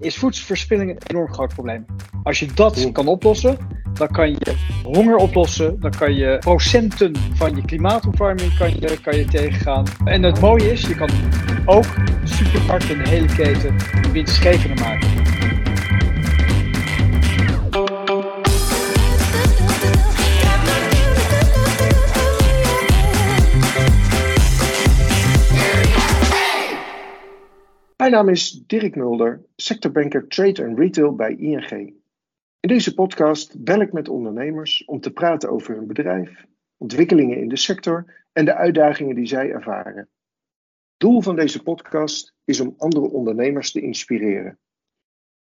is voedselverspilling een enorm groot probleem. Als je dat kan oplossen, dan kan je honger oplossen, dan kan je procenten van je klimaatopwarming kan je, kan je tegengaan. En het mooie is, je kan ook supermarkten en de hele keten winstgevender maken. Mijn naam is Dirk Mulder, sectorbanker Trade and Retail bij ING. In deze podcast bel ik met ondernemers om te praten over hun bedrijf, ontwikkelingen in de sector en de uitdagingen die zij ervaren. Doel van deze podcast is om andere ondernemers te inspireren.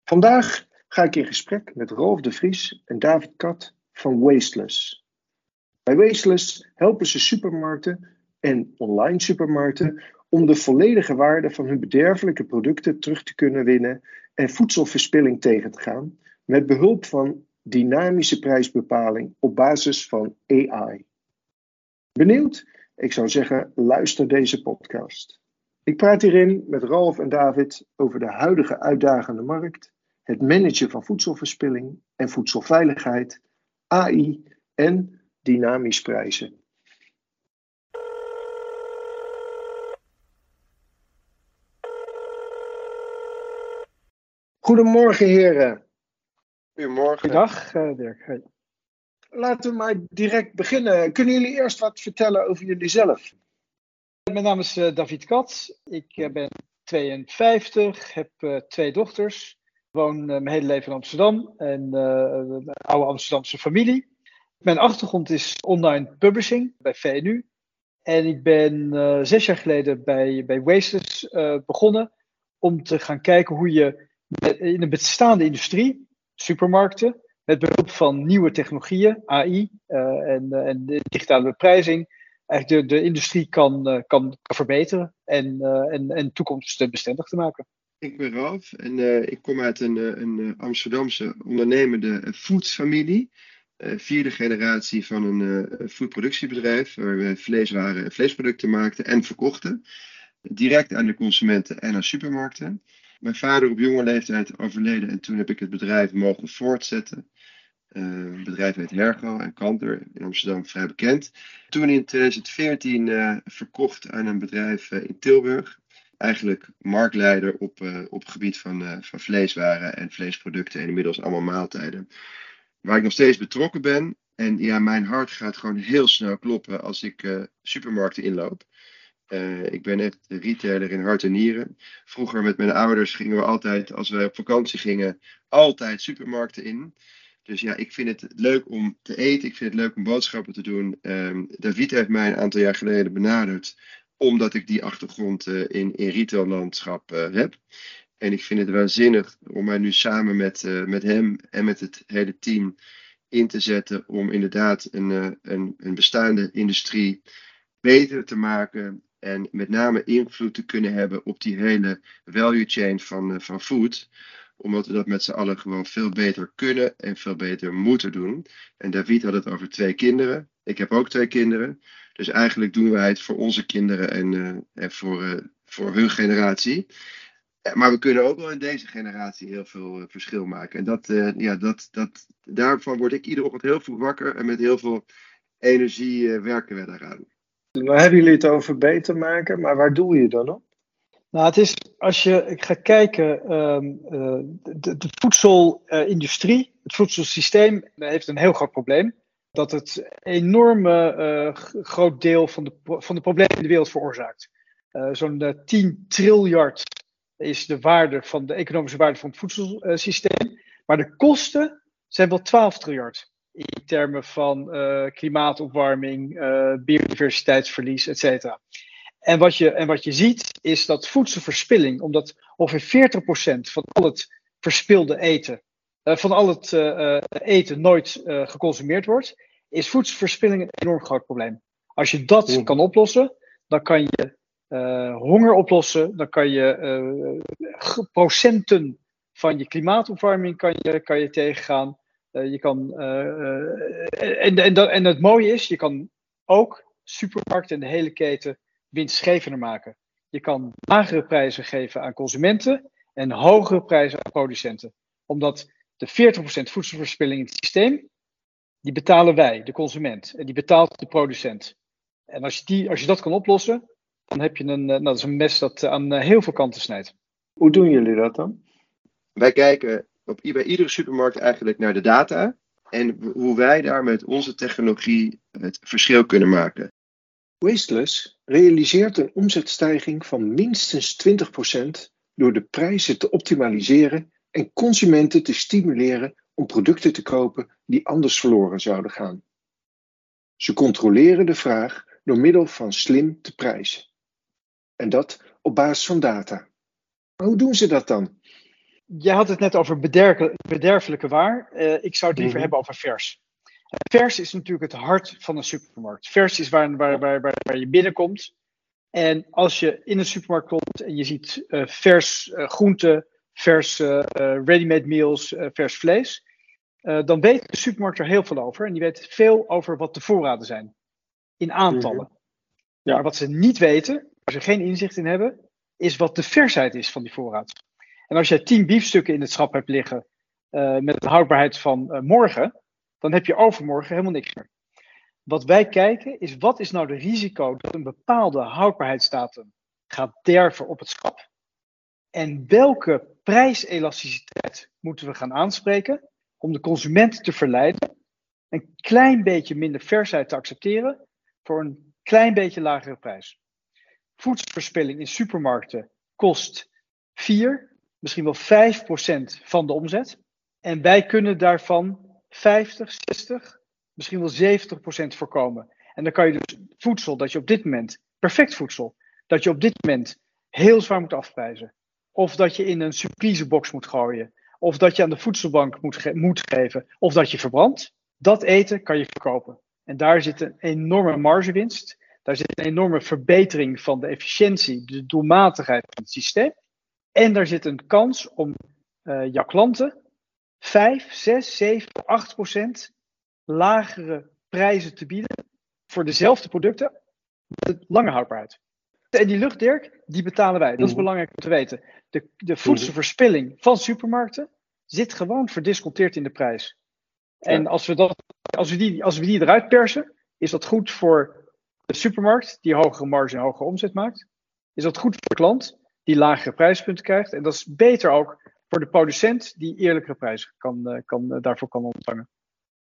Vandaag ga ik in gesprek met Rolf de Vries en David Kat van Wasteless. Bij Wasteless helpen ze supermarkten en online supermarkten om de volledige waarde van hun bederfelijke producten terug te kunnen winnen en voedselverspilling tegen te gaan met behulp van dynamische prijsbepaling op basis van AI. Benieuwd? Ik zou zeggen, luister deze podcast. Ik praat hierin met Ralf en David over de huidige uitdagende markt, het managen van voedselverspilling en voedselveiligheid, AI en dynamisch prijzen. Goedemorgen, heren. Goedemorgen. Goedendag, uh, Dirk. Hey. Laten we maar direct beginnen. Kunnen jullie eerst wat vertellen over jullie zelf? Mijn naam is uh, David Kat. Ik uh, ben 52, heb twee dochters. Woon mijn hele leven in Amsterdam en een oude Amsterdamse familie. Mijn achtergrond is online publishing bij VNU. En ik ben zes jaar geleden bij, bij Wastes begonnen om te gaan kijken hoe je in de bestaande industrie, supermarkten, met behulp van nieuwe technologieën, AI uh, eh, en, uh, de digitale beprijzing, eigenlijk de, industrie kan, uh, kan, verbeteren en, en, en toekomstbestendig te maken. Ik ben Ralf en ik kom uit een, een Amsterdamse ondernemende foodsfamilie. vierde generatie van een foodproductiebedrijf waar we vleeswaren en vleesproducten maakten en verkochten. Direct aan de consumenten en aan supermarkten. Mijn vader op jonge leeftijd overleden en toen heb ik het bedrijf mogen voortzetten. Uh, bedrijf heet Hergo en Kanter in Amsterdam vrij bekend. Toen in 2014 uh, eh, verkocht aan een bedrijf uh, in Tilburg. Eigenlijk marktleider op, op het gebied van, van vleeswaren en vleesproducten en inmiddels allemaal maaltijden. Waar ik nog steeds betrokken ben. En ja, mijn hart gaat gewoon heel snel kloppen als ik supermarkten inloop. Uh, ik ben echt retailer in hart en nieren. Vroeger met mijn ouders gingen we altijd, als we op vakantie gingen, altijd supermarkten in. Dus ja, ik vind het leuk om te eten. Ik vind het leuk om boodschappen te doen. Um, David heeft mij een aantal jaar geleden benaderd, omdat ik die achtergrond uh, in, in retaillandschap uh, heb. En ik vind het waanzinnig om mij nu samen met, met hem en met het hele team in te zetten om inderdaad een, een, een bestaande industrie beter te maken en met name invloed te kunnen hebben op die hele value chain van, uh, van food. Omdat we dat met z'n allen gewoon veel beter kunnen en veel beter moeten doen. En David had het over twee kinderen. Ik heb ook twee kinderen. Dus eigenlijk doen wij het voor onze kinderen en, uh, en voor, uh, voor hun generatie. Maar we kunnen ook wel in deze generatie heel veel verschil maken. En dat, ja, dat, dat, daarvan word ik iedere ochtend heel vroeg wakker. En met heel veel energie werken we daaraan. Nou hebben jullie het over beter maken, maar waar doe je dan op? Nou, het is, als je gaat kijken, um, uh, de, de, voedselindustrie, het voedselsysteem heeft een heel groot probleem. Dat het enorme uh, groot deel van de, van de problemen in de wereld veroorzaakt. Zo'n 10 triljard is de waarde van de economische waarde van het voedselsysteem. Maar de kosten zijn wel 12 triljard in termen van uh, klimaatopwarming, uh, biodiversiteitsverlies, et cetera. En wat, je, en wat je ziet is dat voedselverspilling, omdat ongeveer 40% van al het verspilde eten, uh, van al het eten nooit geconsumeerd wordt, is voedselverspilling een enorm groot probleem. Als je dat kan oplossen, dan kan je honger oplossen, dan kan je procenten van je klimaatopwarming kan je, kan je tegengaan. Eh, je kan, eh, eh, en, en, en het mooie is, je kan ook supermarkten en de hele keten winstgevender maken. Je kan lagere prijzen geven aan consumenten en hogere prijzen aan producenten. Omdat de 40% voedselverspilling in het systeem, die betalen wij, de consument. En die betaalt de producent. En als je, die, als je dat kan oplossen, dan heb je een, nou, dat is een mes dat aan heel veel kanten snijdt. Hoe doen jullie dat dan? Wij kijken op, bij iedere supermarkt eigenlijk naar de data en hoe wij daar met onze technologie het verschil kunnen maken. Wasteless realiseert een omzetstijging van minstens 20% door de prijzen te optimaliseren en consumenten te stimuleren om producten te kopen die anders verloren zouden gaan. Ze controleren de vraag door middel van slim te prijzen. En dat op basis van data. Maar hoe doen ze dat dan? Je had het net over bederfelijke waar. Uh, ik zou het liever mm hebben over vers. Vers is natuurlijk het hart van een supermarkt. Vers is waar, waar, waar, waar, je binnenkomt. En als je in een supermarkt komt en je ziet uh, vers uh, groente, vers uh, ready-made meals, vers vlees, dan weet de supermarkt er heel veel over. En die weet veel over wat de voorraden zijn. In aantallen. Mm ja. Maar wat ze niet weten, waar ze geen inzicht in hebben, is wat de versheid is van die voorraad. En als jij tien biefstukken in het schap hebt liggen met een houdbaarheid van morgen, dan heb je overmorgen helemaal niks meer. Wat wij kijken is wat is nou de risico dat een bepaalde houdbaarheidsdatum gaat derven op het schap. En welke prijselasticiteit moeten we gaan aanspreken om de consument te verleiden een klein beetje minder versheid te accepteren voor een klein beetje lagere prijs. Voedselverspilling in supermarkten kost 4, misschien wel 5% van de omzet. En wij kunnen daarvan 50, 60, misschien wel 70 procent voorkomen. En dan kan je dus voedsel dat je op dit moment, perfect voedsel, dat je op dit moment heel zwaar moet afprijzen. Of dat je in een surprisebox moet gooien. Of dat je aan de voedselbank moet, moet geven. Of dat je verbrandt. Dat eten kan je verkopen. En daar zit een enorme margewinst. Daar zit een enorme verbetering van de efficiëntie, de doelmatigheid van het systeem. En daar zit een kans om uh, jouw klanten 5, 6, 7, 8 procent lagere prijzen te bieden voor dezelfde producten met lange houdbaarheid. En die luchtdirk, die betalen wij. Dat is mhm. belangrijk om te weten. De, de voedselverspilling van supermarkten zit gewoon verdisconteerd in de prijs. En als we, dat, als, we die, als we die eruit persen, is dat goed voor de supermarkt, die hogere marge en hogere omzet maakt. Is dat goed voor de klant, die lagere prijspunten krijgt. En dat is beter ook voor de producent die eerlijkere prijzen kan, eh, kan, eh, daarvoor kan ontvangen.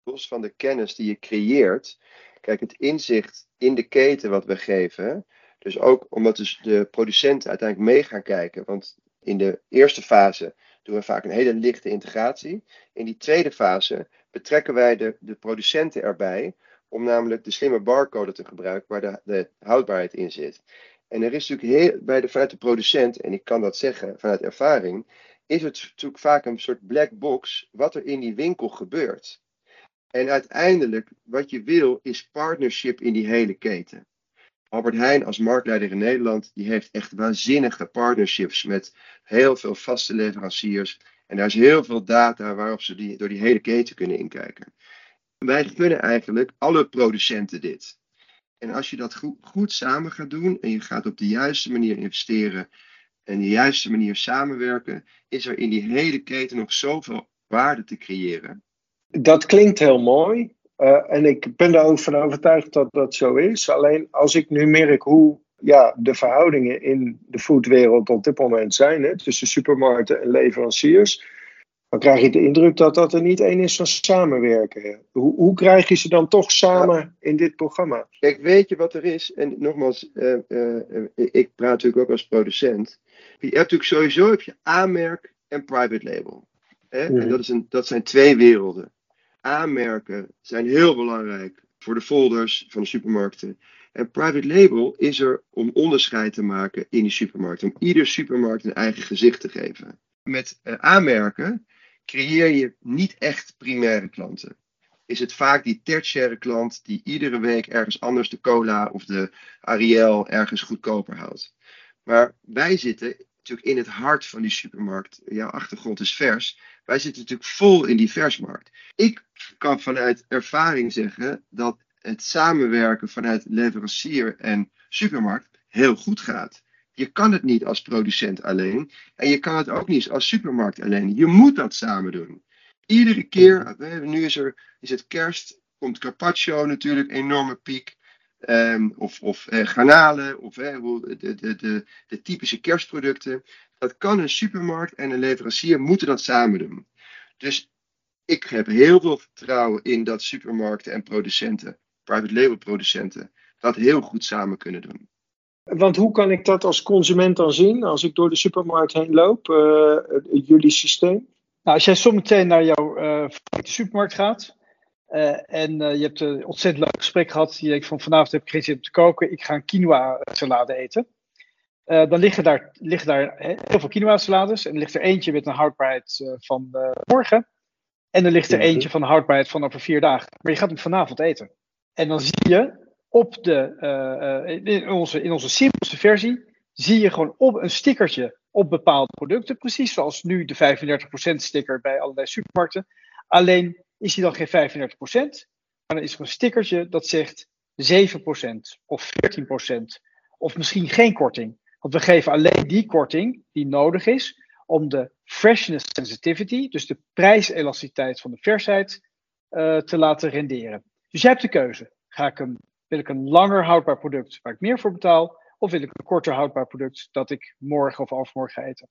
Los van de kennis die je creëert, kijk, het inzicht in de keten wat we geven, dus ook omdat dus de producenten uiteindelijk mee gaan kijken, want in de eerste fase doen we vaak een hele lichte integratie. In die tweede fase betrekken wij de, de producenten erbij om namelijk de slimme barcode te gebruiken waar de, de houdbaarheid in zit. En er is natuurlijk heel, bij de, vanuit de producent, en ik kan dat zeggen vanuit ervaring, is het natuurlijk vaak een soort black box wat er in die winkel gebeurt. En uiteindelijk, wat je wil, is partnership in die hele keten. Albert Heijn als marktleider in Nederland, die heeft echt waanzinnige partnerships met heel veel vaste leveranciers. En daar is heel veel data waarop ze die, door die hele keten kunnen inkijken. Wij gunnen eigenlijk alle producenten dit. En als je dat goed, goed samen gaat doen en je gaat op de juiste manier investeren en de juiste manier samenwerken, is er in die hele keten nog zoveel waarde te creëren. Dat klinkt heel mooi. Uh, en ik ben er ook van overtuigd dat dat zo is. Alleen als ik nu merk hoe ja, de verhoudingen in de foodwereld op dit moment zijn, hè, tussen supermarkten en leveranciers, dan krijg je de indruk dat dat er niet één is van samenwerken. Hoe, hoe krijg je ze dan toch samen in dit programma? Kijk, weet je wat er is? En nogmaals, uh, uh, ik praat natuurlijk ook als producent. Je hebt natuurlijk sowieso heb je aanmerk en private label. Hè? En mhm. dat, is een, dat zijn twee werelden. Aanmerken zijn heel belangrijk voor de folders van de supermarkten. En private label is er om onderscheid te maken in die supermarkt. Om ieder supermarkt een eigen gezicht te geven. Met uh, aanmerken creëer je niet echt primaire klanten. Is het vaak die tertiaire klant die iedere week ergens anders de cola of de Ariel ergens goedkoper houdt. Maar wij zitten natuurlijk in het hart van die supermarkt. Jouw achtergrond is vers. Wij zitten natuurlijk vol in die versmarkt. Ik kan vanuit ervaring zeggen dat het samenwerken vanuit leverancier en supermarkt heel goed gaat. Je kan het niet als producent alleen. En je kan het ook niet als supermarkt alleen. Je moet dat samen doen. Iedere keer, nu is, er, is het kerst, komt carpaccio natuurlijk, enorme piek. Um, of of eh, garnalen, of de, de, de, de typische kerstproducten. Dat kan een supermarkt en een leverancier moeten dat samen doen. Dus ik heb heel veel vertrouwen in dat supermarkten en producenten, private label producenten, dat heel goed samen kunnen doen. Want hoe kan ik dat als consument dan zien als ik door de supermarkt heen loop, uh, jullie systeem? Nou, als jij zometeen naar jouw uh, supermarkt gaat uh, en je hebt een ontzettend leuk gesprek gehad, je denkt van vanavond heb ik geen zin om te koken, ik ga een quinoa salade eten. dan liggen daar, liggen daar heel veel quinoa salades en er ligt er eentje met een houdbaarheid van morgen. En er ligt er eentje van houdbaarheid van over vier dagen. Maar je gaat hem vanavond eten. En dan zie je de, uh, in, onze, in onze simpelste versie, zie je gewoon op een stickertje op bepaalde producten. Precies zoals nu de 35% sticker bij allerlei supermarkten. Alleen is die dan geen 35%, maar dan is er een stickertje dat zegt 7% of 14% of misschien geen korting. Want we geven alleen die korting die nodig is om de freshness sensitivity, dus de prijselasticiteit van de versheid, uh, te laten renderen. Dus jij hebt de keuze. Ga ik een, wil ik een langer houdbaar product waar ik meer voor betaal, of wil ik een korter houdbaar product dat ik morgen of overmorgen ga eten?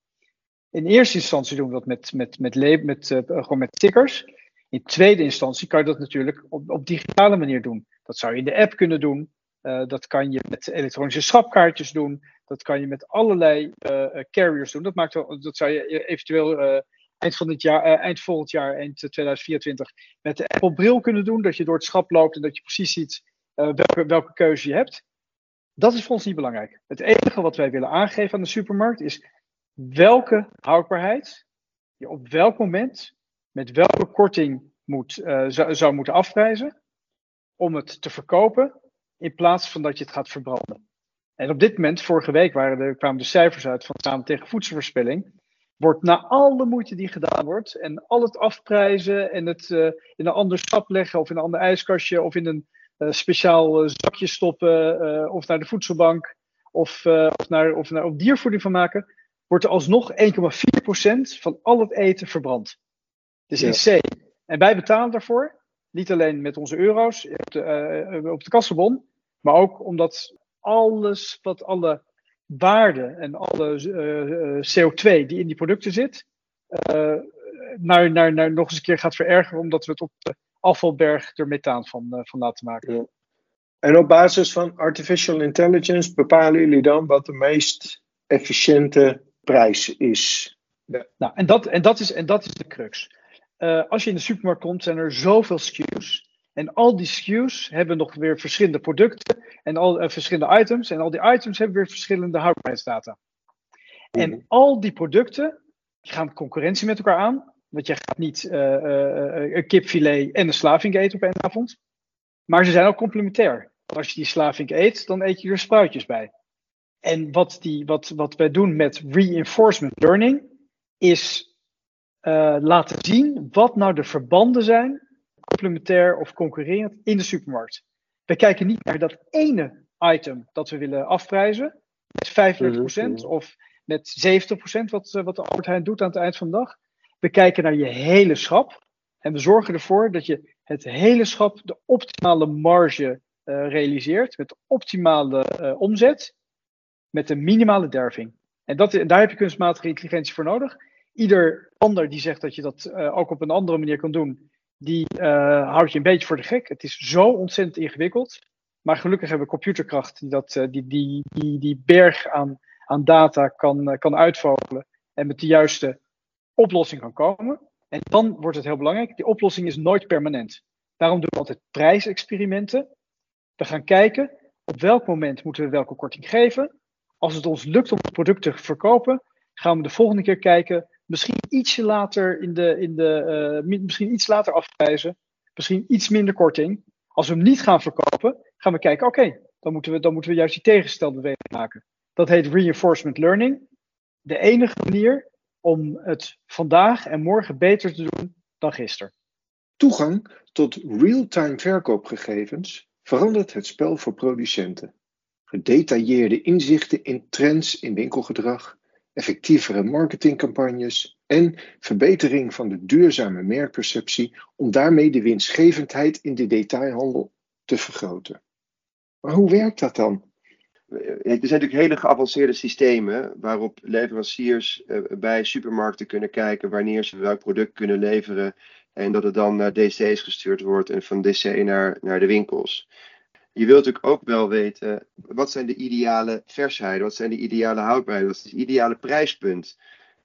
In eerste instantie doen we dat met, met, met, met, met uh, gewoon met stickers. In tweede instantie kan je dat natuurlijk op, op digitale manier doen. Dat zou je in de app kunnen doen. Uh, dat kan je met elektronische schapkaartjes doen. Dat kan je met allerlei uh, carriers doen. Dat, maakt dat zou je eventueel uh, eind, van dit jaar, eind volgend jaar, eind 2024, met de Apple bril kunnen doen. Dat je door het schap loopt en dat je precies ziet welke, welke keuze je hebt. Dat is voor ons niet belangrijk. Het enige wat wij willen aangeven aan de supermarkt is welke houdbaarheid je op welk moment met welke korting moet, zou, zou moeten afprijzen om het te verkopen in plaats van dat je het gaat verbranden. En op dit moment, vorige week waren er, kwamen de cijfers uit van Samen tegen Voedselverspilling. Wordt na alle moeite die gedaan wordt en al het afprijzen en het uh, in een ander stap leggen of in een ander ijskastje of in een speciaal uh, zakje stoppen of naar de voedselbank of, of, naar, of, naar, of diervoeding van maken, wordt er alsnog 1,4% van al het eten verbrand. Dus ja. in C. En wij betalen daarvoor, niet alleen met onze euro's op de, op de kassenbon, maar ook omdat alles wat alle waarde en alle uh, CO2 die in die producten zit, uh, naar, naar, naar nog eens een keer gaat verergeren, omdat we het op de afvalberg er methaan van, uh, van laten maken. Ja. En op basis van artificial intelligence bepalen jullie dan wat de meest efficiënte prijs is? Ja. Nou, en dat, en, dat is, en dat is de crux. als je in de supermarkt komt, zijn er zoveel SKU's. En al die SKU's hebben nog weer verschillende producten en al uh, verschillende items. En al die items hebben weer verschillende houdbaarheidsdata. En mhm. al die producten gaan concurrentie met elkaar aan. Want je gaat niet uh, uh, een kipfilet en een slavink eten op één avond. Maar ze zijn ook complementair. Als je die slavink eet, dan eet je er spruitjes bij. En wat, die, wat, wat wij doen met reinforcement learning, is laten zien wat nou de verbanden zijn complementair of concurrerend in de supermarkt. We kijken niet naar dat ene item dat we willen afprijzen met 35% mm of met 70% wat, eh, wat de Albert Heijn doet aan het eind van de dag. We kijken naar je hele schap en we zorgen ervoor dat je het hele schap de optimale marge uh, realiseert met de optimale uh, omzet met de minimale derving. En dat, daar heb je kunstmatige intelligentie voor nodig. Ieder ander die zegt dat je dat uh, ook op een andere manier kan doen, die houdt je een beetje voor de gek. Het is zo ontzettend ingewikkeld. Maar gelukkig hebben we computerkracht die dat, die, die, die, die berg aan, aan data kan, kan uitvogelen. En met de juiste oplossing kan komen. En dan wordt het heel belangrijk. Die oplossing is nooit permanent. Daarom doen we altijd prijsexperimenten. We gaan kijken op welk moment moeten we welke korting geven. Als het ons lukt om het product te verkopen, gaan we de volgende keer kijken misschien ietsje later in de, in de uh, misschien iets later afprijzen, misschien iets minder korting. Als we hem niet gaan verkopen, gaan we kijken, oké, dan, moeten we, dan moeten we juist die tegenstelde beweging maken. Dat heet reinforcement learning. De enige manier om het vandaag en morgen beter te doen dan gisteren. Toegang tot real-time verkoopgegevens verandert het spel voor producenten. gedetailleerde inzichten in trends in winkelgedrag, effectievere marketingcampagnes en verbetering van de duurzame merkperceptie om daarmee de winstgevendheid in de detailhandel te vergroten. Maar hoe werkt dat dan? Er zijn natuurlijk hele geavanceerde systemen waarop leveranciers eh, bij supermarkten kunnen kijken wanneer ze welk product kunnen leveren en dat het dan naar DC's gestuurd wordt en van DC naar, naar de winkels. Je wilt natuurlijk ook wel weten, wat zijn de ideale versheid, wat zijn de ideale houdbaarheid, wat is het ideale prijspunt,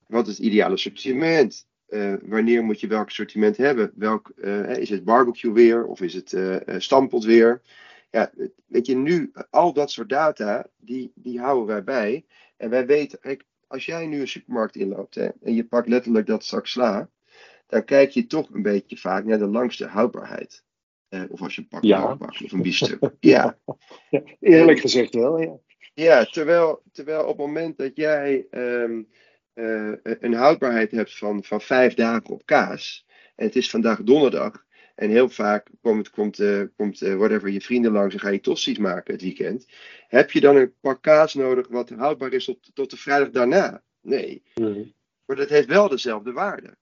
wat is het ideale sortiment, uh, wanneer moet je welk assortiment hebben, welk, uh, is het barbecue weer of is het uh, stampot weer. Ja, weet je, nu, al dat soort data, die, die houden wij bij. En wij weten, kijk, als jij nu een supermarkt inloopt hè, en je pakt letterlijk dat zak sla, dan kijk je toch een beetje vaak naar de langste houdbaarheid. Eh, of als je een pak ja. of een biefstuk. ja. ja. Eerlijk gezegd wel, ja. Ja, terwijl, terwijl op het moment dat jij um, uh, een houdbaarheid hebt van, van vijf dagen op kaas, en het is vandaag donderdag, en heel vaak komt, komt, uh, komt uh, whatever, je vrienden langs en ga je tosti's maken het weekend. Heb je dan een pak kaas nodig wat houdbaar is tot, tot de vrijdag daarna? Nee. Mm. Maar dat heeft wel dezelfde waarde.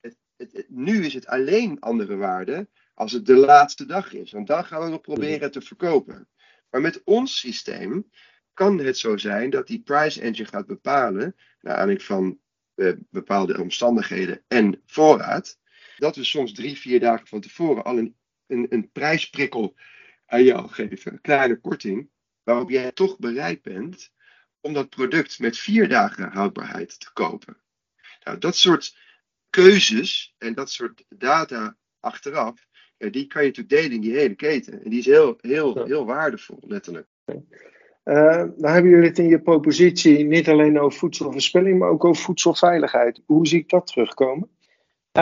Het, het, het, nu is het alleen andere waarde als het de laatste dag is. Want dan gaan we nog proberen mhm. te verkopen. Maar met ons systeem kan het zo zijn dat die price engine gaat bepalen, naar aanleiding van uh, bepaalde omstandigheden en voorraad, dat we soms drie, vier dagen van tevoren al een, een, een prijsprikkel aan jou geven, een kleine korting, waarop jij toch bereid bent om dat product met vier dagen houdbaarheid te kopen. Nou, dat soort keuzes en dat soort data achteraf, ja, die kan je natuurlijk delen in die hele keten. En die is heel, heel, heel waardevol, letterlijk. Uh, dan hebben jullie het in je propositie niet alleen over voedselverspilling, maar ook over voedselveiligheid. Hoe zie ik dat terugkomen?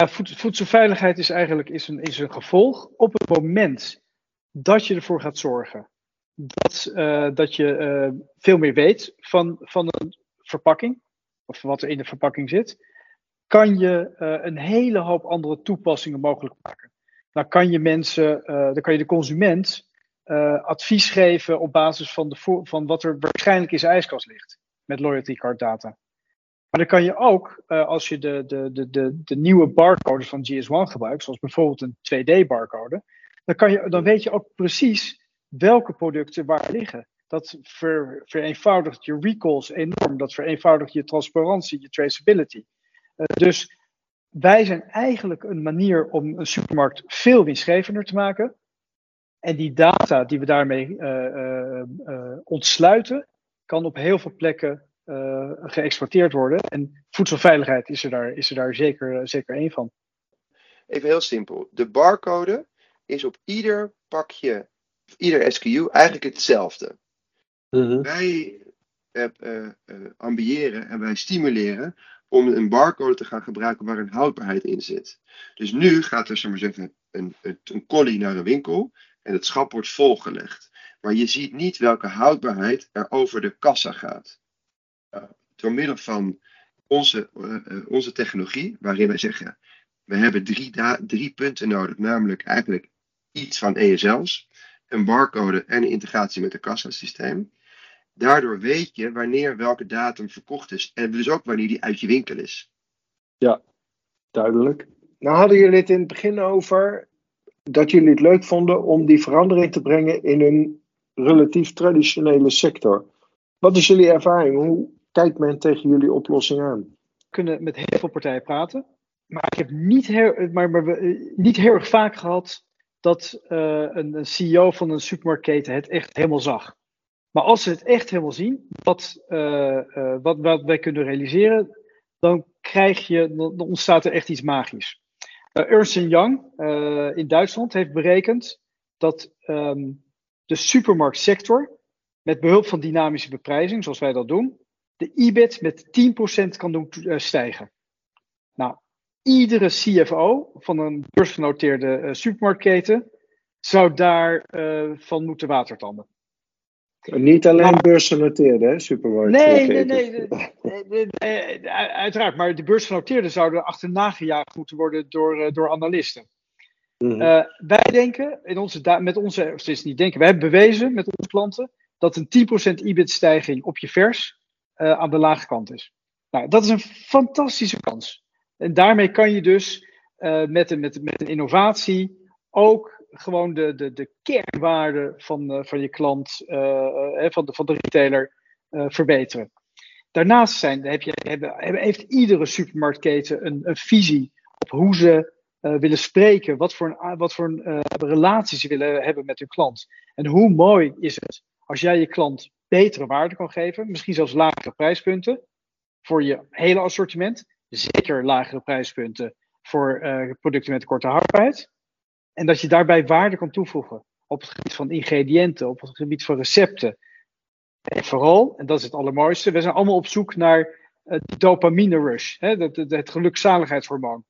Voedselveiligheid is eigenlijk is een, is een gevolg op het moment dat je ervoor gaat zorgen dat, uh, dat je uh, veel meer weet van, van een verpakking, of wat er in de verpakking zit, kan je uh, een hele hoop andere toepassingen mogelijk maken. Dan kan je mensen, dan kan je de consument advies geven op basis van, de van wat er waarschijnlijk in zijn ijskast ligt, met loyalty card data. Maar dan kan je ook, uh, als je de, de, de, de, de nieuwe barcodes van GS1 gebruikt, zoals bijvoorbeeld een 2D-barcode, dan, kan je, dan weet je ook precies welke producten waar liggen. Dat ver, vereenvoudigt je recalls enorm. Dat vereenvoudigt je transparantie, je traceability. Uh, dus wij zijn eigenlijk een manier om een supermarkt veel winstgevender te maken. En die data die we daarmee uh, ontsluiten, kan op heel veel plekken uh, geëxporteerd worden. En voedselveiligheid is er daar, is er daar zeker, zeker één van. Even heel simpel. De barcode is op ieder pakje, ieder SKU eigenlijk hetzelfde. Uh-huh. Wij uh, uh, ambiëren en wij stimuleren om een barcode te gaan gebruiken waar een houdbaarheid in zit. Dus nu gaat er, zeg maar zeggen, een, een collie naar een winkel en het schap wordt volgelegd. Maar je ziet niet welke houdbaarheid er over de kassa gaat. Eh, door middel van onze, uh, onze technologie, waarin wij zeggen, we hebben drie, drie punten nodig, namelijk eigenlijk iets van ESL's, een barcode en een integratie met een kassasysteem. Daardoor weet je wanneer welke datum verkocht is en dus ook wanneer die uit je winkel is. Ja, duidelijk. Nou hadden jullie het in het begin over dat jullie het leuk vonden om die verandering te brengen in een relatief traditionele sector. Wat is jullie ervaring? Hoe, kijkt men tegen jullie oplossing aan? We kunnen met heel veel partijen praten. Maar ik heb niet heel, maar, maar, niet heel erg vaak gehad dat uh, een, CEO van een supermarktketen het echt helemaal zag. Maar als ze het echt helemaal zien, wat, uh, wat, wij kunnen realiseren, dan, krijg je, dan ontstaat er echt iets magisch. Ernst Young in Duitsland heeft berekend dat um, de supermarktsector met behulp van dynamische beprijzing, zoals wij dat doen, de EBIT met 10% kan doen uh, stijgen. Nou, iedere CFO van een beursgenoteerde uh, supermarktketen zou daarvan uh, van moeten watertanden. Niet alleen maar, beursgenoteerde hè, supermarktketen. Nee, nee, nee, uiteraard. Maar de beursgenoteerden zouden achterna gejaagd moeten worden door, door analisten. Mm -hmm. wij denken, in onze, met onze, of is niet denken, wij hebben bewezen met onze klanten dat een 10% EBIT-stijging op je vers uh, aan de lage kant is. Nou, dat is een fantastische kans. En daarmee kan je dus uh, met, een, met, met innovatie ook gewoon de, de, de kernwaarde van, uh, van je klant, van, de, van de retailer, verbeteren. Daarnaast zijn, heb je, hebben, heeft iedere supermarktketen een, een visie op hoe ze willen spreken, wat voor, een, wat voor een relatie ze willen hebben met hun klant. En hoe mooi is het als jij je klant betere waarde kan geven, misschien zelfs lagere prijspunten voor je hele assortiment, zeker lagere prijspunten voor uh, producten met korte houdbaarheid. En dat je daarbij waarde kan toevoegen op het gebied van ingrediënten, op het gebied van recepten. En vooral, en dat is het allermooiste, we zijn allemaal op zoek naar uh, dopamine rush, hè, het, het, het gelukzaligheidshormoon.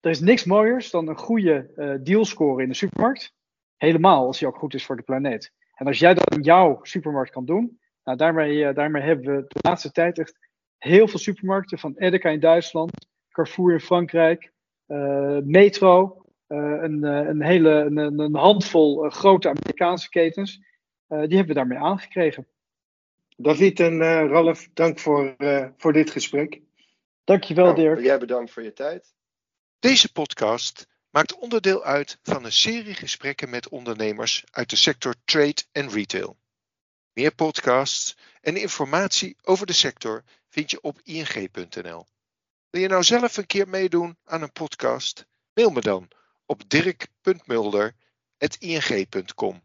Er is niks mooiers dan een goede uh, dealscore in de supermarkt. Helemaal als die ook goed is voor de planeet. En als jij dat in jouw supermarkt kan doen, nou, daarmee, uh, daarmee hebben we de laatste tijd echt heel veel supermarkten, van Edeka in Duitsland, Carrefour in Frankrijk, uh, Metro, uh, een, een, hele een, een handvol grote Amerikaanse ketens, die hebben we daarmee aangekregen. David en Ralf, dank voor, voor dit gesprek. Dankjewel, nou, Dirk. Jij bedankt voor je tijd. Deze podcast maakt onderdeel uit van een serie gesprekken met ondernemers uit de sector trade en retail. Meer podcasts en informatie over de sector vind je op ing.nl. Wil je nou zelf een keer meedoen aan een podcast? Mail me dan op dirk.mulder.ing.com.